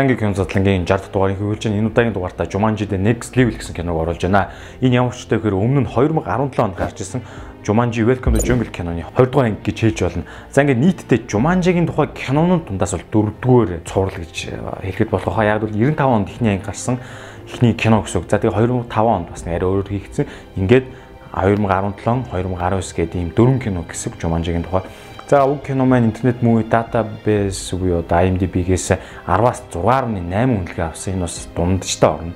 За ингээ кино задлангийн 60 дахь дугаарыг хөвөлж байна. Энэ удаагийн дугаартаа Jumanji The Next Level гэсэн киног оруулж байна. Энэ ямар ч үгээр өмнө нь 2017 онд гарч ирсэн Jumanji Welcome to Jungle киноны 20 дугаар анги гэж хэлж болно. За ингээ нийтдээ Jumanji-гийн тухай кинонууд дундаас бол 4 дугаар цуврал гэж хэлэхэд болох. Яг бол 95 онд ихний анги гарсан ихний кино гэсэн үг. За тэгээ 2005 онд бас арай өөрөөр хийгдсэн. Ингээд 2017, 2019 гэдэг ийм дөрвөн кино гэсэн Jumanji-гийн тухай За уг кино маань интернет movie database буюу IMDb-гээс 10-аас 6.8 үнэлгээ авсан. Энэ бас дундчтай орно.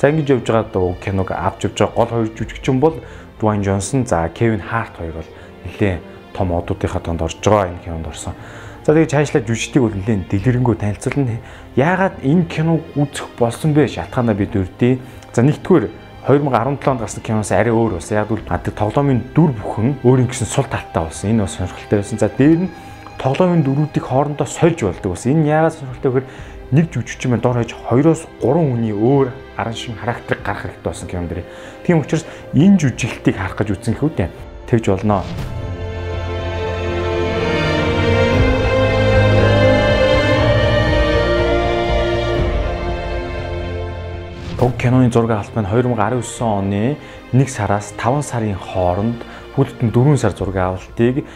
За ингэж явж байгаа уг киног авч явж байгаа гол хоёр жүжигчин бол Dwayne Johnson, за Kevin Hart хоёр бол нэлээд том одуудынхаа донд орж байгаа энэ кинонд орсон. За тэгээд цаашлаа жүжигчдийг бол нэлээд дэлгэрэнгүй танилцуулна. Яагаад энэ киног үзэх болсон бэ? Шалтгаанаа бид үрдээ. За нэгдүгээр 2017 онд гарсан киноос арай өөр болсон. Яг бол гадаг тоглоомын дүр бүхэн өөрийн гэсэн сул талтай болсон. Энэ бас сонирхолтой байсан. За дээр нь тоглоомын дүрүүдийг хоорондоо сольж болдог байсан. Энэ яагаад сонирхолтой гэхээр нэг жүжигчин маань дор хаяж 2-оос 3 хүний өөр аран шин характерыг гаргах хэрэгтэй болсон кинон дэр. Тийм учраас энэ жүжиглэлтийг харах гэж үзсэн хүү дээ. Тэгж болноо. Уг киноны зураг маань 2019 оны 1 сараас 5 сарын хооронд бүлтэн 4 сар зураг авалтыг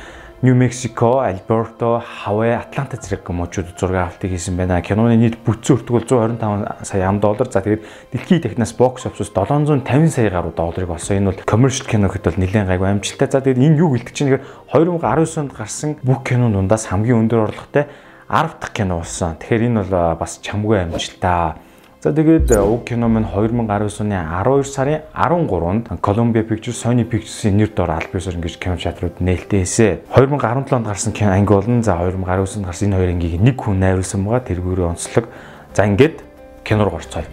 Нью Мексико, Альберто, Хавай, Атланта зэрэг мужууд зураг авалтыг хийсэн байна. Киноны нийт бүтцэн өртгөл 125 сая ам доллар. За тэгээд дэлхийн технаас бокс офис 750 сая гаруй долларыг олсон. Энэ бол commercial кино гэхэд бол нэлээд гайгүй амжилттай. За тэгээд энэ юу гэлтэж чинь гэхээр 2019 онд гарсан бүх кинонд дундаас хамгийн өндөр орлоготой 10 дахь кино болсон. Тэгэхээр энэ бол бас чамгүй амжилттай. За тэгээд э, уг кино маань 2019 оны 12 сарын 13-нд Columbia Pictures, Sony Pictures-ийн нэр дор аль бисаар ингэж кино чатрууд нээлттэйсэн. 2017 онд гарсан кино анги болон за 2019 онд гарсан энэ хоёр ангийг нэг хүн найруулсан байгаа. Тэргүүрээ онцлог. За ингээд кино руу орцгоё.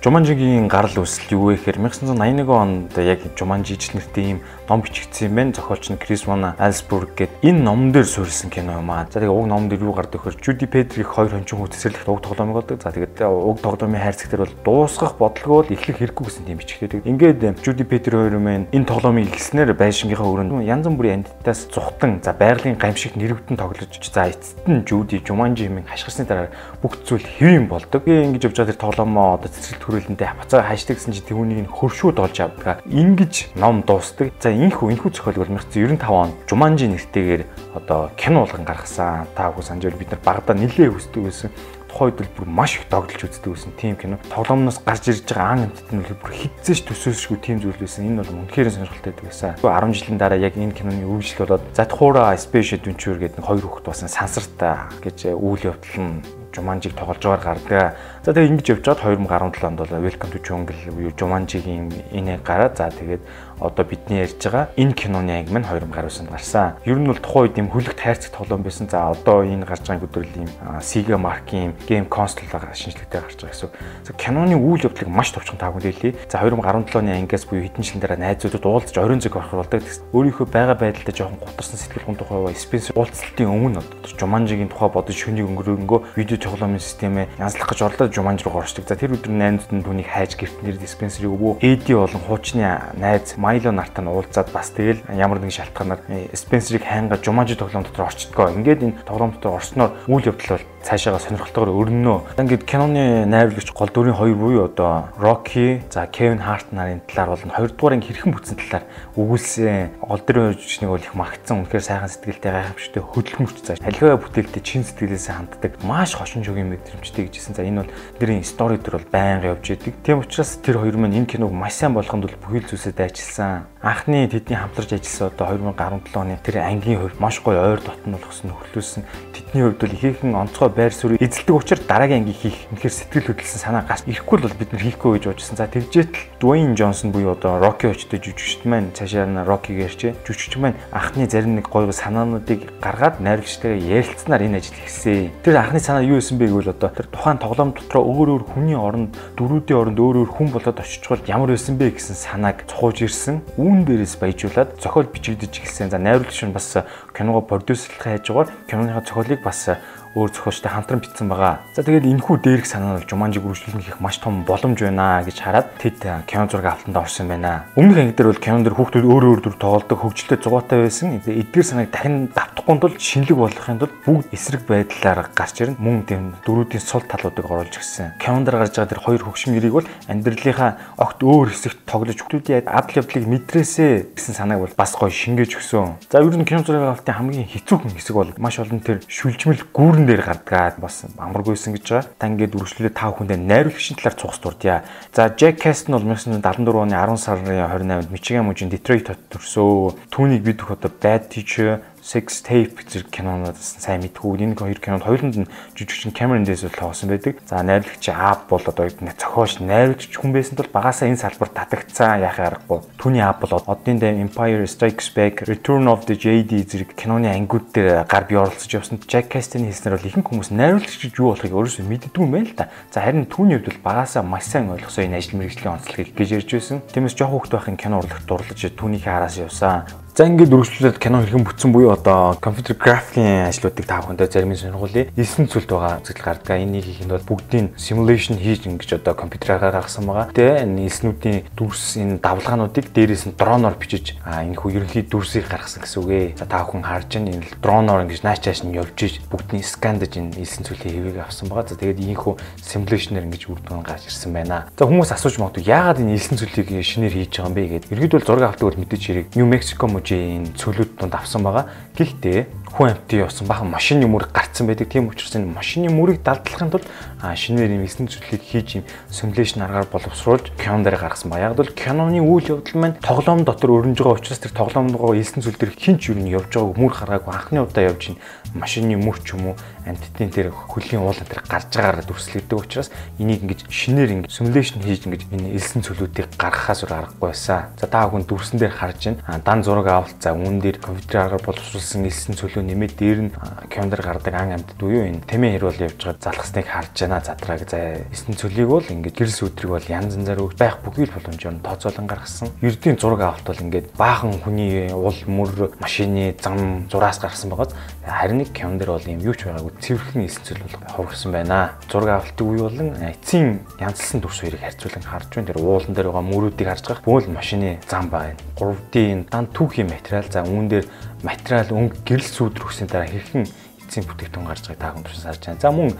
Жуманжигийн гарал үүсэл юу вэ гэхээр 1981 онд яг Жуманжи ч нэртэй ийм ном бичигдсэн юм байна. Зохиолч нь Крис Вана Альсбург гэдэг энэ номон дээр суурилсан кино юм аа. За тэгээ уг номон дээр юу гардаг гэхээр Жуди Петрик хоёр хончин хүчсэрлэх уг тоглоомыг болдог. За тэгээд уг тоглоомын хайрцаг дээр бол дуусгах бодлого бол эхлэх хэрэггүй гэсэн тийм бичигдээд. Ингээд Жуди Петр хоёр маань энэ тоглоомыг ихснээр байшингийнхаа өрөөнд янз бүрийн амьтдаас зүхтан за байгалийн гамшиг нэрвдэн тоглож за эцэст нь Жуди Жуманжи хэмээн хашгирсны дараа бүх зүйл хэвэн болдог. Ингээд гэж явж байгаа тэр тоглоомоо одоо цэцэрлэг хүрээлэндээ хавцаа хайшдаг гэсэн чи түүнийг хөршүүд олж авдаг. Ингиж ном дуустдаг. За энэхүү энэхүү зохиол бол 1995 онд Жуманжи нэртэйгээр одоо кино болгон гаргасан. Та бүхэн санаж бид нар багада нилээ хүсдэг байсан тухайд бол бүр маш их догдолж үздэг байсан тийм кино. Тоглоомноос гарч ирж байгаа ан амьтад нь бүр хитцээш төсөөлшгүй тийм зүйл байсан. Энэ бол үнэхээр сонирхолтой байсан. 10 жилийн дараа яг энэ киноны үргэлжлэл болоод Затхуура Space Adventure гэдэг хоёр хүүхэд басан сансартаа гэж үйл явдал нь Жуманжиг тоглож байгаар гардаг. За тэгээ ингэж явж байгаад 2017 онд бол Welcome to Jungle буюу Жуманжигийн энэ гараад за тэгээд одоо бидний ярьж байгаа энэ киноны анги маань 2019 онд гарсан. Ер нь бол тухайн үед юм хөлөгт хайрцаг тоглоом байсан. За одоо энэ гарч байгаа өдрөл юм Sega маркийн game console шинжилгээтэй гарч байгаа гэсэн. За киноны үйл явдлыг маш товчхон таагүй хэлье. За 2017 оны ангиас буюу хэдэн жилийн дараа найзуудад уулзаж оройн зэг орох болдог. Өөрийнхөө байгаа байдалтай жоохон гутарсан сэтгэл гун тухай Spencer уулзалтын өмнө одоо Жуманжигийн тухай бодож шөнийг өнгөрөнгөө видео тоглоомын системээ янзлах гэж орлоо Жуманж руу орчдөг. За тэр өдөр найзууд нь түүнийг хайж гэрт нэр диспенсерийг өвөө Эди болон хуучны найз Майло нартай нь уулзаад бас тэгэл ямар нэгэн шалтгаанаар диспенсерийг хайнга Жуманж тоглоом дотор орчдгоо. Ингээд энэ тоглоом дотор орсноор үйл явдал бол цаашаага сонирхолтойгоор өрнөнө. Ингээд киноны найруулагч гол дүрийн хоёр буюу одоо Rocky, за Kevin Hart нарын талаар болон хоёрдугаар анги хэрхэн бүтсэн талаар өгүүлсэн гол дүрийн жүжигчнийг бол их магтсан. Үнэхээр сайхан сэтгэлтэй гайхамшигтай хөдөлмөрч зааш. Халихаа бүтээлтэй чин сэтгэлээсээ ханддаг. Маш хошин шогийн мэдрэмжтэй гэжсэн. За энэ бол тэрийн стори төр бол байнга явж идэг. Тийм учраас тэр хоёр маань энэ киног маш сайн болгоход бол бүхэл зүйлсээ дайчилсан. Анхны тэдний хамтарч ажилласан одоо 2017 оны тэр ангийн хувьд маш гоё ойр дотн болгосон нөхлөөсөн. Тэдний хувьд бол ихээхэн онцгой байр суурь эзэлдэг учраас дараагийн анги хийх үнэхээр сэтгэл хөдлөсөн санаа гарч ирэхгүй бол бид нар хийхгүй гэж бодсон. За тэгжээт Dwayne Johnson буюу одоо Rocky очтой жүжигчт маань цаашаа нь Rocky гэрч жүжигч маань анхны зарим нэг гоё санаануудыг гаргаад найруулагчтайгаа ярилцсанаар энэ ажил хийсэн. Тэр анхны санаа юу байсан бэ гэвэл одоо тэр тухайн тоглоом дотроо өөр өөр хүний оронд дөрүүдийн оронд өөр өөр хүн болоод очичвол ямар байсан бэ гэсэн санааг цохууж ирсэн. Үүн дээрээс баяжуулаад зохиол бичигдэж эхэлсэн. За найруулагч нь бас киногоо продюсерлах хайж байгаа киноныхаа зохиолыг бас өөр зохиолчтой хамтран бичсэн байгаа. За тэгээд энэхүү дээрх санаа нь Jumanji үргэлжлүүлэн хийх маш том боломж байна гэж хараад тэд кино зураг авалтанд орсон байна. Өмнөх анги дээр бол кинон дээр хүүхдүүд өөр өөр төр тоглодог хөгжилтэй зугаатай байсан. Эдгээр санааг дахин давтахгүй тулд шинэлэг болгохын тулд бүгд эсрэг байдлаар гарч ирнэ. Мөн тийм дөрүүдийн сул талуудыг оруулж гисэн. Кинон дээр гарч байгаа тэр хоёр хөгшин нэрийг бол амьдралынхаа огт өөр хэсэгт тоглож хүүхдүүдийн адал явдлыг мэдрээсэ гэсэн санааг бол бас гоё шингээж өгсөн. За ер нь кино зураг авалтын хамгийн хэцүүхэн хэсэг бол маш олон тэр шүлжмэл гүүрэн дээр гардаг бас амаргүйсэн гэж байгаа. Та ингээд үргэлжлүүлээ тав хүндээ найруулагчийн талаар цугс дурдъя. За Jack Caston бол 1974 оны 10 сарын 28-нд Мичиган мужийн Детройт хотод төрсөн. Түүнийг бид одоо Bad Teacher Six Tape зэрэг кинонуудаас сайн мэдгүй. Энэ хоёр кинонд хоёуланд нь жижигчин Cameron Diaz бол тоосон байдаг. За найруулагч Aap бол одоо зохиолч найруулагч хүн байсан тул багасаа энэ салбарт татагцсан яхаа аргагүй. Түүний Aap бол оддын дэм Empire Strikes Back, Return of the JD зэрэг киноны ангиуд дээр гар бие оролцож явсан. Jack Caston хийснээр бол ихэнх хүмүүс найруулагч гэж юу болохыг өөрөөсөө мэддэггүй юм байна л да. За харин түүний хувьд бол багасаа маш сайн ойлгосон энэ ажил мэргэжлийн онцлогийг гэж ярьж байсан. Тиймээс жоох хөвгт байхын кино урлагт дурлаж түүнийхээ араас явсан. За ингээд үргэлжлүүлээд кино хэрхэн бүтсэн буюу одоо компьютер графикийн ажлуудыг та бүхэндээ зарим нь сонирхуулъя. 9 зүйлд байгаа үзэгдэл гардаг. Энийг хийхэд бол бүгдийг simulation хийж ингэж одоо компьютераараа гаргасан байгаа. Тэгээ энэ эснүүдийн дүрс энэ давлгаануудыг дээрээс нь дроноор бичиж энэ хүү ерөнхий дүрсийг гаргасан гэсэн үг ээ. Та бүхэн харж байна энэ дроноор ингэж нааш чааш нь явж иж бүгдний скандаж энэ 9 зүйлийн хэвийг авсан байгаа. За тэгээд энэ хүү simulation-аар ингэж үр дүн гарч ирсэн байна. За хүмүүс асууж магадгүй яагаад энэ 9 зүйлийг шинээр хийж байгаа юм бэ гэдэг. Ерөнхийдөө зураг авдаг бол мэдээж хэрэг New Mexico мужийн цөлүүд донд авсан байгаа. Гэхдээ хүн амтны явсан бахан машины мөрөг гарцсан байдаг. Тийм учраас энэ машины мөрийг далдлахын тулд шинээр юм эсрэг зүйлийг хийж юм симуляшн аргаар боловсруулж кинон дээр гаргасан ба. Яг бол киноны үйл явдал маань тоглоом дотор өрнөж байгаа учраас тэр тоглоомногоо эсрэг зүйл дээр хинч юу нь явж байгааг мөр хараагүй анхны удаа явж ин машины мөр ч юм уу амттын тэр хөлийн уулан тэр гарч байгаагаар дүрслэгдэг учраас энийг ингэж шинээр ингэ симуляшн хийж ингэж энэ элсэн цөлүүдийг гаргахаас өөр аргагүй байсан. За та бүхэн дүрсэн дээр харж байна. Дан зураг авалт за үүн дээр компьютер аргаар боловсруулсан элсэн цөлөө нэмээд дээр нь камер гардаг ан амьтд буюу энэ тэмээ хэрүүл явж байгаа залгасныг харж байна задраг за элсэн цөлийг бол ингэ гэрэл сүдрийг бол янз янзаар өгч байх бүхий л боломжоор тооцоолон гаргасан. Ердийн зураг авалт бол ингээд баахан хүний уул мөр машины зам зураас гаргасан байгаад харин нэг камер дээр бол юм юу ч байгаагүй цэвэрхэн элсэн цөл бол хувирсан байна. Зураг авалтын үе болон эцсийн янзлсан дүрс хоёрыг харьцуулан харж байна. Тэр уулан дээр байгаа мөрүүдийг харж байгаа. Бөөл машины зам байна. 3D дан түүхийн материал за үүн дээр материал өнгө гэрэл сүйдэр өгсөн дараа хэрхэн эцсийн бүтээгдэхүүн гарч байгааг та бүхэн харж байна. За мөн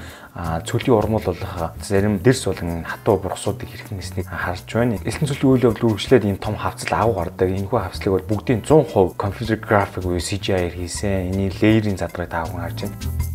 цөлийн урмал болох зарим дэрс болон хатуу бургасуудыг хэрхэн нэснийг харж байна. Элсэн цөлийн үйл явдал үргэлжлээд энэ том хавцал агуу гардаг. Энэ хүү хавцлыг бол бүгдийн 100% компьютер график буюу CGI-ээр хийсэн. Эний леерийн задрыг та бүхэн харж байна.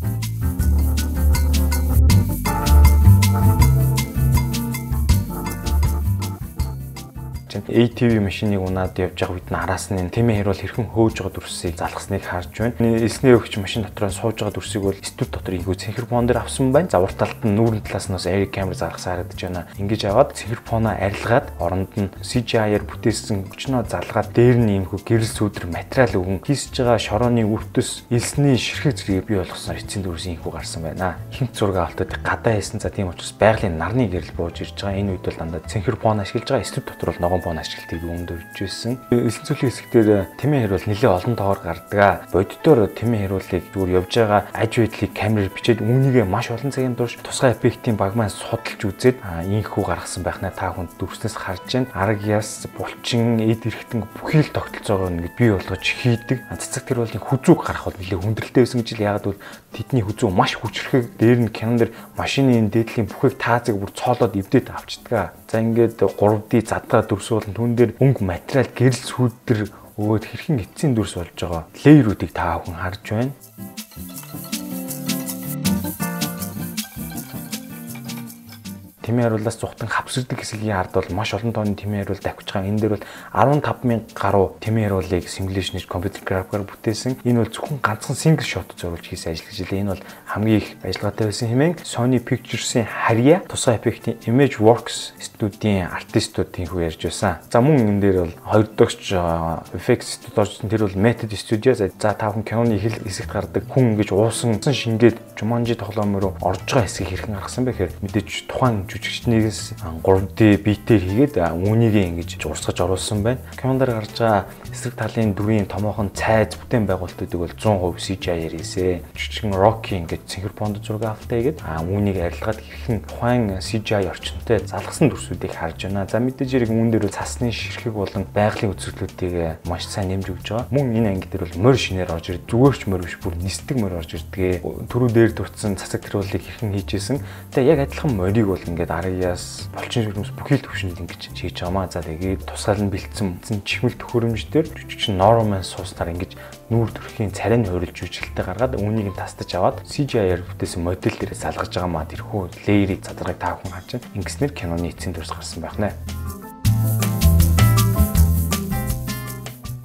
ATV машиныг унаад явж байгаа үед нь араас нь тэмээ хэрүүл хэрхэн хөөж байгаа дүрсийг залгасныг харж байна. Эсний өгч машин дотор сууж байгаа дүрсийг бол студ дотор ийгүү цэнхэр дээр авсан байна. За урт талд нь нүүрэн талаас нь бас air camera залгасан харагдаж байна. Ингэж аваад цэнхэр фоноо арилгаад оронд нь CGI-аар бүтээсэн өчнөө залгаад дээр нь иймхүү гэрэл сүдэр материал өгөн хийсэж байгаа шорооны өвтөс элсний ширхэг зэрэг бий болгосон эцсийн дүрс иймхүү гарсан байна. Хинт зураг автад гадаа хийсэн за тийм учраас байгалийн нарны гэрэл бууж ирж байгаа. Энэ үед бол дандаа цэнхэр фон ашиглаж байгаа. Студ дотор бол ногоон фон ашиглалтыг өндөрж байсан. Элсэн цөлийн хэсэгтэр тэмээ хэрүүл нэлээд олон тоогоор гардаг. Боддоор тэмээ хэрүүлийг зүгээр явж байгаа аж байдлыг камераар бичээд үүнийгээ маш олон цагийн турш тусгай эффектийн баг маань судалж үзээд инхүү гаргасан байхнаа та хүнд дүрснээс харж байна. Арга яс, булчин, эд эрэхтэн бүхий л тогтолцоогоор ингэ бий болгож хийдэг. Цэцэг тэр бол хүзүүг гарах бол нэлээд хүндрэлтэй байсан гэж л яагаад бол тэдний хүзүү маш хүчрэхэг дээр нь кинон дэр машины энэ дээдлийн бүхийг таазыг бүр цоолоод эвдээд авчдаг. За ингээд 3D задгаа дүрс бол түн дээр өнгө материал гэрэл сүйдэр өгөөд хэрхэн эцсийн дүрс болж байгаа леерүүдийг та бүхэн харж байна. Тэмээ хариулаас зүхтан хавсардаг хэсгийн ард бол маш олон тооны тэмээ хариул давхиж байгаа. Энэ дээр бол 15000 гаруй тэмээ хариулыг симуляшнж компьютер графикаар бүтээсэн. Энэ бол зөвхөн ганцхан single shot зориулж хийсэн ажил гэж хэлээ. Энэ бол хамгийн их ажиллагаатай байсан хэмээн Sony Pictures-ийн харьяа тусгай эффектийн Imageworks студийн артистууд тийхүү ярьж байсан. За мөн энэ дээр бол хоёр дагч effects студ орсон тэр бол Method Studio. За та бүхэн киноны их хэсэгт гардаг хүн ингэж уусан шингээд Jumanji тоглоом руу орж байгаа хэсгийг хэрхэн гаргасан бэ гэхээр мэдээж тухайн жүжигчнээс 3D битээр хийгээд үүнийг ингэж урсгаж оруулсан байна. Дээр гарч байгаа эсрэг талын дүрийн томоохон цайз бүтээн байгуулалтуудыг бол 100% CGI-аар хийсэн. Жүжигчин Rocky ингэж синхронд зураг авалтаа хийгээд үүнийг арилгаад хэрхэн тухайн CGI орчинтой залгасан дүрсүүдийг харж байна. За мэдээж хэрэг үүн дээр цасны ширхэг болон байгалийн үзэгдлүүдийг маш сайн нэмж өгч байгаа. Мөн энэ анги дээр бол морь шинээр орж ирд зүгээр ч морь биш бүр нисдэг морь орж ирдгээ. Төрөө дээр дурдсан цацаг тэрүүлийг хэрхэн хийжсэн. Тэгээ яг адилхан морийг бол ингээд Ариас болчин ширхэмс бүхий л төвшөнд ингэж хийж байгаамаа. За тэгээд тусгаал нь бэлдсэн чихмэл төхөөрөмждөр жүжигчин Norman суустаар ингэж нүүр төрхийн царайны хөрөлж үжилттэй гаргаад үүнийг нь тастаж аваад CGI-аар бүтээсэн модель дээрээ салгаж байгаа маа тэрхүү леерийг задаргыг та бүхэн харж байна. Ингэснээр киноны эцсийн дүрс гарсан байх нэ.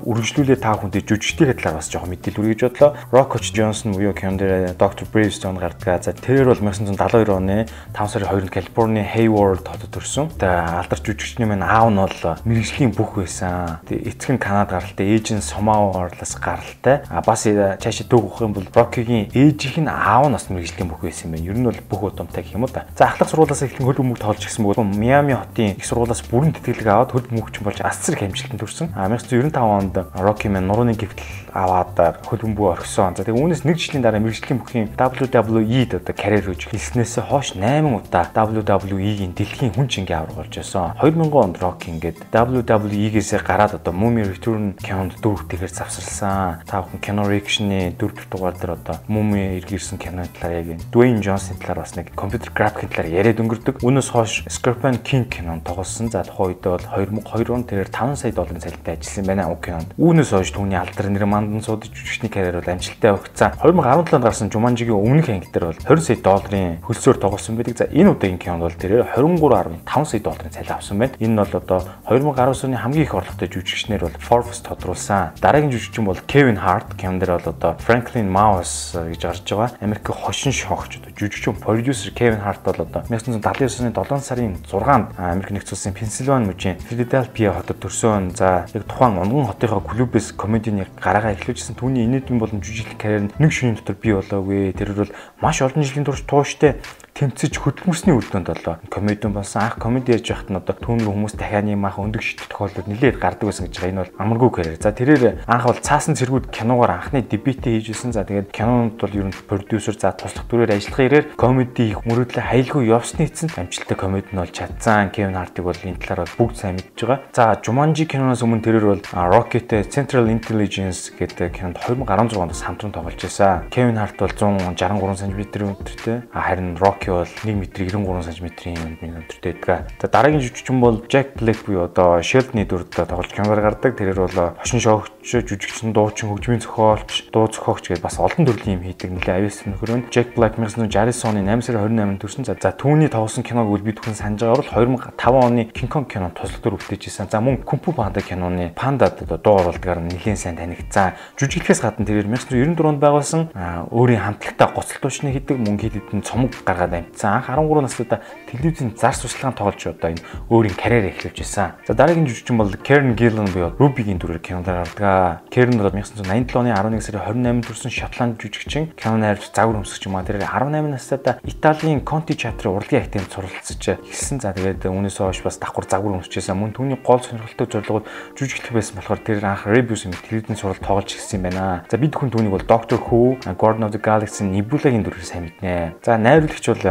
Үргэлжлүүлээ та бүхэнд жүжигчдийн талаар бас жоохон мэдээлэл үргэж бодлоо. Rockoch Johnson буюу дээр Dr. Bravestone гардаг. За тэрээр бол 1972 оны 5 сарын 2-нд Калифорни Hayward хотод төрсөн. Тэгээ алдарч жүжигчний маань аав нь бол мэрэгжлийн бүх байсан. Тэгээ эцэг нь Канад гаралтай, ээж нь Сомао орлоос гаралтай. А бас цаашаа төг өгөх юм бол Rocky-гийн ээжийнх нь аав нь бас мэрэгжлийн бүх байсан юм байна. Ер нь бол бүх удамтай гэх юм уу да. За ахлах сургуулиас эхлэн хөл бөмбөг тоглож гисэн бөгөөд Miami хотын их сургуулиас бүрэн тэтгэлэг аваад хөл бөмбөгч болж асцэр хэмжилтанд төрсөн. А 1995 онд Rocky Man нурууны гівтэл аваад хөлбөмбөө орхисон. За тэгээ үүнээс нэг жилийн дараа мэрэгжлийн бүхийн WWE-д одоо карьер хийж хэлснээс хойш 8 удаа WWE-гийн дэлхийн хүн чингийн авраг болж байсан. 2000 онд Rocky ингээд WWE-гээс гараад одоо Mummy Return кинонд дүүрэг тэгэхээр завсарласан. Та бүхэн кино reaction-ы 4 дугаар дээр одоо Mummy иргэрсэн киноны талаар яг Dwayne Johnson талаар бас нэг компьютер графикийн талаар яриад өнгөрдөг. Үүнээс хойш Scorpion King кинонд тоглосон. За тухайн үед бол 2002 онд тэрээр 5 сая долларын цалинтай ажилласан байна. Уг кинонд. Үүнээс хойш түүний алдар нэр мандан суудаж жүжигчний карьер бол амжилттай өгцөн. 2017 онд гарсан Jumanji-гийн өмнөх анги дээр бол 20 сая долларын хөлсөөр тоглосон байдаг. За энэ удаагийн кинонд бол тэрээр 23.5 сая долларын цалин авсан байна. Энэ нь бол одоо 2019 оны хамгийн их орлоготой жүжигчнэр бол Forbes тодруулсан. Дараагийн жүжигчин бол Kevin Hart кинон дээр бол одоо Franklin Mouse гэж гарч байгаа. Америк хошин шогч одоо жүжигчин продюсер Kevin Hart бол одоо 1979 оны 7 сарын 6-нд Америк нэгдсэн улсын Пенсильвани мужийн Philadelphia хотод төрсөн. За яг тухайн унган хотынхоо клубээс комедийн гараагаа эхлүүлжсэн түүний инээдэн болон жүжиглэх карьер нэг шөнийн дотор бий болоогүй. Тэр бол маш олон жилийн турш тууштай тэмцэж хөдөлмөрсний үр дүнд болоо. Комедиан болсон анх комеди ярьж байхад нь одоо түүний хүмүүс дахианы маах өндөг шийдэх тохиолдол нэлээд гардаг байсан гэж байгаа. Энэ бол амаргүй карьер. За тэрээр анх бол цаасан цэргүүд киногоор анхны дебютээ хийжсэн. За тэгээд кинонд бол ер нь продюсер за туслах дүрээр ажиллах ирээр комеди их мөрөдлө хаялгүй явсны эцэнд амжилттай комеди нь бол чадсан. Кевин Хартыг бол энэ талаар бол бүгд сайн мэдж байгаа. За Jumanji киноноос өмнө тэрээр бол Rocket Central Intelligence гэдэг кинонд 2016 онд хамтран тоглож байсан. Кевин Харт бол 163 см өндөртэй. Харин Rock Rocky бол 1 м 93 см-ийн өндөртэй байдаг. За дараагийн жүжигчин бол Jack Black буюу одоо Sheldon-ы дүрд тоглож киноор гардаг. Тэрээр бол хошин шогч, жүжигчин, дуучин, хөгжмийн зохиолч, дуу зохиогч гэдээ бас олон төрлийн юм хийдэг нэлээ авиас нөхөр нь. Jack Black 1960 оны 8 сарын 28-нд төрсэн. За түүний тоглосон киног үл бид бүхэн санаж байгаа бол 2005 оны King Kong кинонд туслах дүр үлдээжсэн. За мөн Kung Fu Panda киноны Panda дуу оруулалтгаар нэлээд сайн танигдсан. Жүжиглэхээс гадна тэрээр 1994 онд байгуулсан өөрийн хамтлагтай гоцлол туушны хийдэг мөн хэд хэдэн цомог гаргаад гараад амжсан. Анх 13 наснуудаа телевизийн зар сурталчилгаанд тоглож одоо энэ өөрийн карьер эхлүүлж байсан. За дараагийн жүжигчин бол Karen Gillan буюу Ruby-гийн дүрээр кинонд гардаг. Karen бол 1987 оны 11 сарын 28-нд төрсэн Шотланд жүжигчин, киноны хайрч загвар өмсгч юм а. Тэр 18 настайдаа Италийн Conti театрын урлагийн актемд суралцж эхэлсэн. За тэгээд үүнээс хойш бас давхар загвар өмсчихсэн. Мөн түүний гол сонирхолтой зорилгууд жүжиглэх байсан болохоор тэр анх Rebus юм телевизийн суралт тоглож эхэлсэн юм байна. За бид хүн түүнийг бол Doctor Who, Guardian of the Galaxy, Nebula-гийн дүрээр сайн мэднэ. За найруулагч бол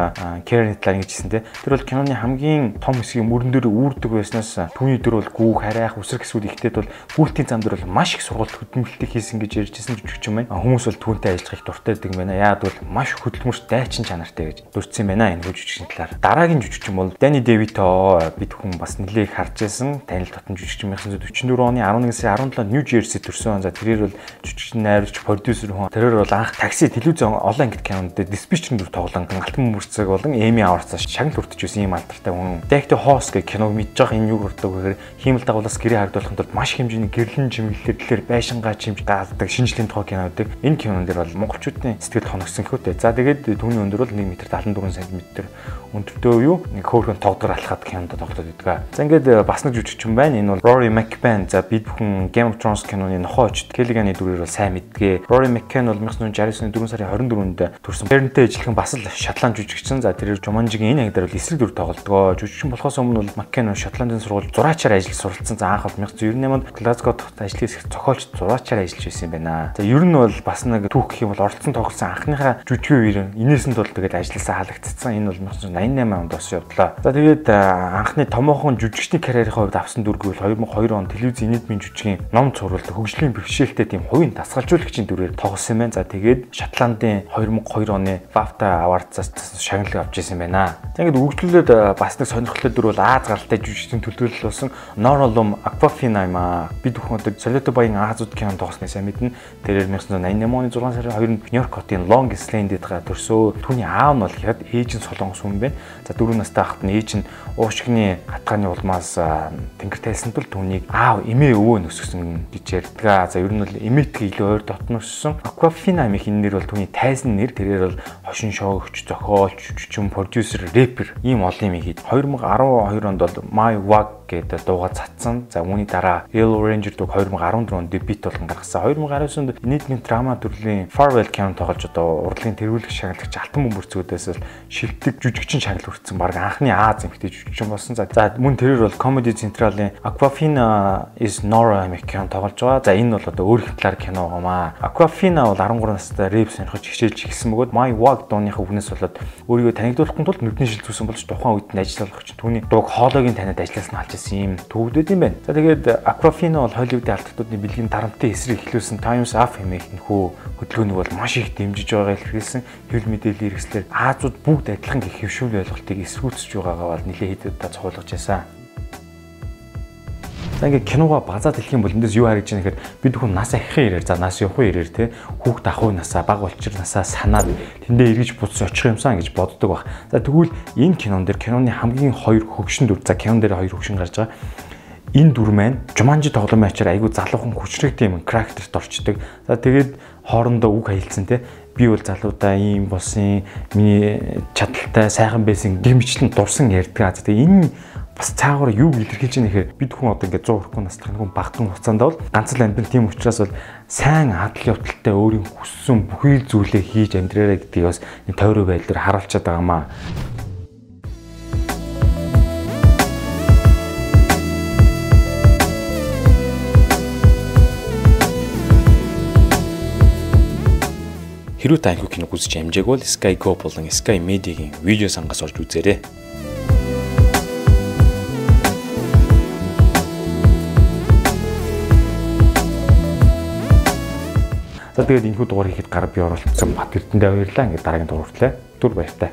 Karen ингэж хэлсэн те. Тэр бол киноны хамгийн том хэсгийг мөрөн дээр үүрдэг байснаас түүний дөр бол гүүх, харайх, үсрэг эсвэл ихтэйд бол гүйлтийн зам дээр бол маш их сургалт хөдөлмөрлөлтийг хийсэн гэж ярьжсэн жүжигч юм байна. Хүмүүс бол түүнтэй ажиллахыг дуртай байдаг юм байна. Яагад бол маш хөдөлмөрч дайчин чанартай гэж юм байна энэ жүжигчийн талаар. Дараагийн жүжигчин бол Danny DeVito бид хүн бас нэлээд харж байсан. Танил татан жүжигчин 1944 оны 11 сарын 17-нд Нью Жерси төрсөн. За тэрээр бол жүжигчин найруулагч, продюсер хүн. Тэрээр бол анх такси телевизэн олон ангит кинонд диспетчерын дүр тоглон галтан мөрцөг болон Эми Аварцаа шагнал хүртэж байсан ийм алдартай хүн. Дайгт Хоос гэх киног байгаа энэ юу хүрдэг гэхээр хиймэл дагуулаас гэрээ хардуулахын тулд маш хэмжээний гэрлэн чимэглэлээр байшингаа чимж гаалдаг шинжлэлийн тухай кино байдаг. Энэ кинон дээр бол монголчуудын сэтгэл хоногсон хөөтэй. За тэгээд түүний өндөр бол 1 м 74 см өндөртэй юу нэг хөөрхөн тогдгор алхаад кинонд тоглоод байдаг. За ингээд бас нэг жүжигчин байна. Энэ бол Rory McBain. За бид бүхэн Game of Thrones киноны нохооч Келлиганы дүрээр бол сайн мэдгээ. Rory McBain бол 1969 оны 4 сарын 24-нд төрсэн. Парентэй ижилхэн бас л шотланд жүжигчин. За тэрээр Жуманжигийн энэ ангидаар бол эсрэг дүр тоглодгоо. Жүжигчин болохоос өмнө бол Маккен Шотландын сургууль зураачаар ажил суралцсан. За анх бол 1998 онд Глазго хотод ажил хийх зохиолч зураачаар ажиллаж байсан юм байна. За ер нь бол бас нэг түүх гэх юм бол оролцсон тоглосон анхныхаа жүжигчин үеэр инээсэнд бол тэгээд ажилласаа халагдцсан. Энэ бол 1988 онд бас явдлаа. За тэгээд анхны томоохон жүжигчний карьерийн хувьд авсан дүрг бол 2002 он телевизийн нийтмийн жүжигийн ном цувралт хөгжлийн бэрхшээлтэй тийм хувийн дасгалжуулагчийн дүрээр тоглосон юм байна. За тэгээд Шотландын 2002 оны BAFTA Awards-аас шагналыг авч ирсэн байна. За ингээд үргэлжлүүлээд бас нэг сонирхолтой дүр бол Аз гаралтай жүжигчдийн төлөөлөл болсон Norolum Aquafina юм аа. Бид бүхэн одоо Солиото баян Азууд кинонд тоглосныг сайн мэднэ. Тэрээр 1988 оны 6 сарын 2-нд Нью-Йорк хотын Long Island-д төрсөө. Түүний аав нь бол хэд ээж нь солонгос хүн байна. За 4 настай хахад нь ээж нь уушгины хатгааны улмаас тэнгэр тайлсан тул түүнийг аав эмээ өвөө нөсгсөн гэж ярьдаг. За ер нь бол эмээтгэг илүү ойр дотно өссөн. Aquafina эмэх энэ нэр бол түүний тайзан нэр. Тэрээр бол хошин шоогч, зохиолч, жүжигчин, продюсер, рэпер ийм олон юм хийд. 2012 онд бол My Wag гэдэг дууга цацсан. За үүний дараа Yellow Ranger дуу 2014 онд дебют болгон гаргасан. 2019 онд нийтмийн драма төрлийн Farewell кино тоглож одоо урлагийн тэргүүлэх шагналагч Алтан бөмбөрцгүүдээс шилдэг жүжигчин шагнал хүртсэн баг анхны Аз эмэгтэй жүжигчин болсон. За мөн тэрээр бол Comedy Central-ийн Aquafina is Nora гэх кино тоглож байгаа. За энэ бол одоо өөр талаар кино гомаа. Aquafina бол 13 настай рэп сонирхож хичээлж эхэлсэн бөгөөд My Walk дууныхаа үгнээс болоод өөрийгөө танигдуулахын тулд нүдний шил зүүсэн болж тухайн үед нь ажил олгогч түүний дууг хоолойгийн таниад ажилласан нь алж байсан юм төвөгдөд юм байна. За тэгээд Aquafina бол Hollywood-ийн алдагтуудын бэлгийн дарамттай эсрэг эхлүүлсэн Times Up хэмээх нөхөө хөдөлгөөнийг бол маш их дэмжиж байгааг илэрхийлсэн. Хэвлэл мэдээллийн хэрэгслэр Азууд бүгд адилхан гэх хөвшүүл ойлголтыг эсрүүцэж байгаагаа бол нэлээд хэд удаа цохиулгаж байсан. За ингээд киногаа базаад хэлэх юм бол эндээс юу харагдж байна гэхээр бид бүхэн нас ахихын ирээр за нас явахын ирээр те хүүхд ахуй насаа баг болчир насаа санаад тэндээ эргэж буцаж очих юмсан гэж боддог баг. За тэгвэл энэ кинон дээр киноны хамгийн хоёр хөгшин дүр за кинон дээр хоёр хөгшин гарч байгаа энэ дүр маань Жуманжи тоглоомын ачаар айгүй залуухан хүчрэг тийм характерт орчдөг. За тэгээд хоорондоо үг хаилцсан те би бол залуудаа ийм болсон миний чадaltaй сайхан байсан гэмчлэн дурсан ярьдаг. За тэгээд энэ бас цаагаар юу илэрхийлж байгаа нэхэр бид хүн одоо ингээд 100 хүрэхгүй настай хүн багтан хугацаанд бол ганц л амьдрал тийм учраас бол сайн адал явдалтай өөрийн хүссэн бүхий л зүйлээ хийж амьдраарай гэдгийг бас тойроо байдлаар харуулчаад байгаамаа. Хэрвээ та анхны киног үзэж амжааг бол Sky Go болон Sky Media-гийн видео сангаас олж үзээрэй. За тэгээд энэ хүү дугаар хийхэд гар би оролцсон Бат Эрдэндээ баярлалаа. Ингээд дараагийн дугаар хүртлээ. Түр баяртай.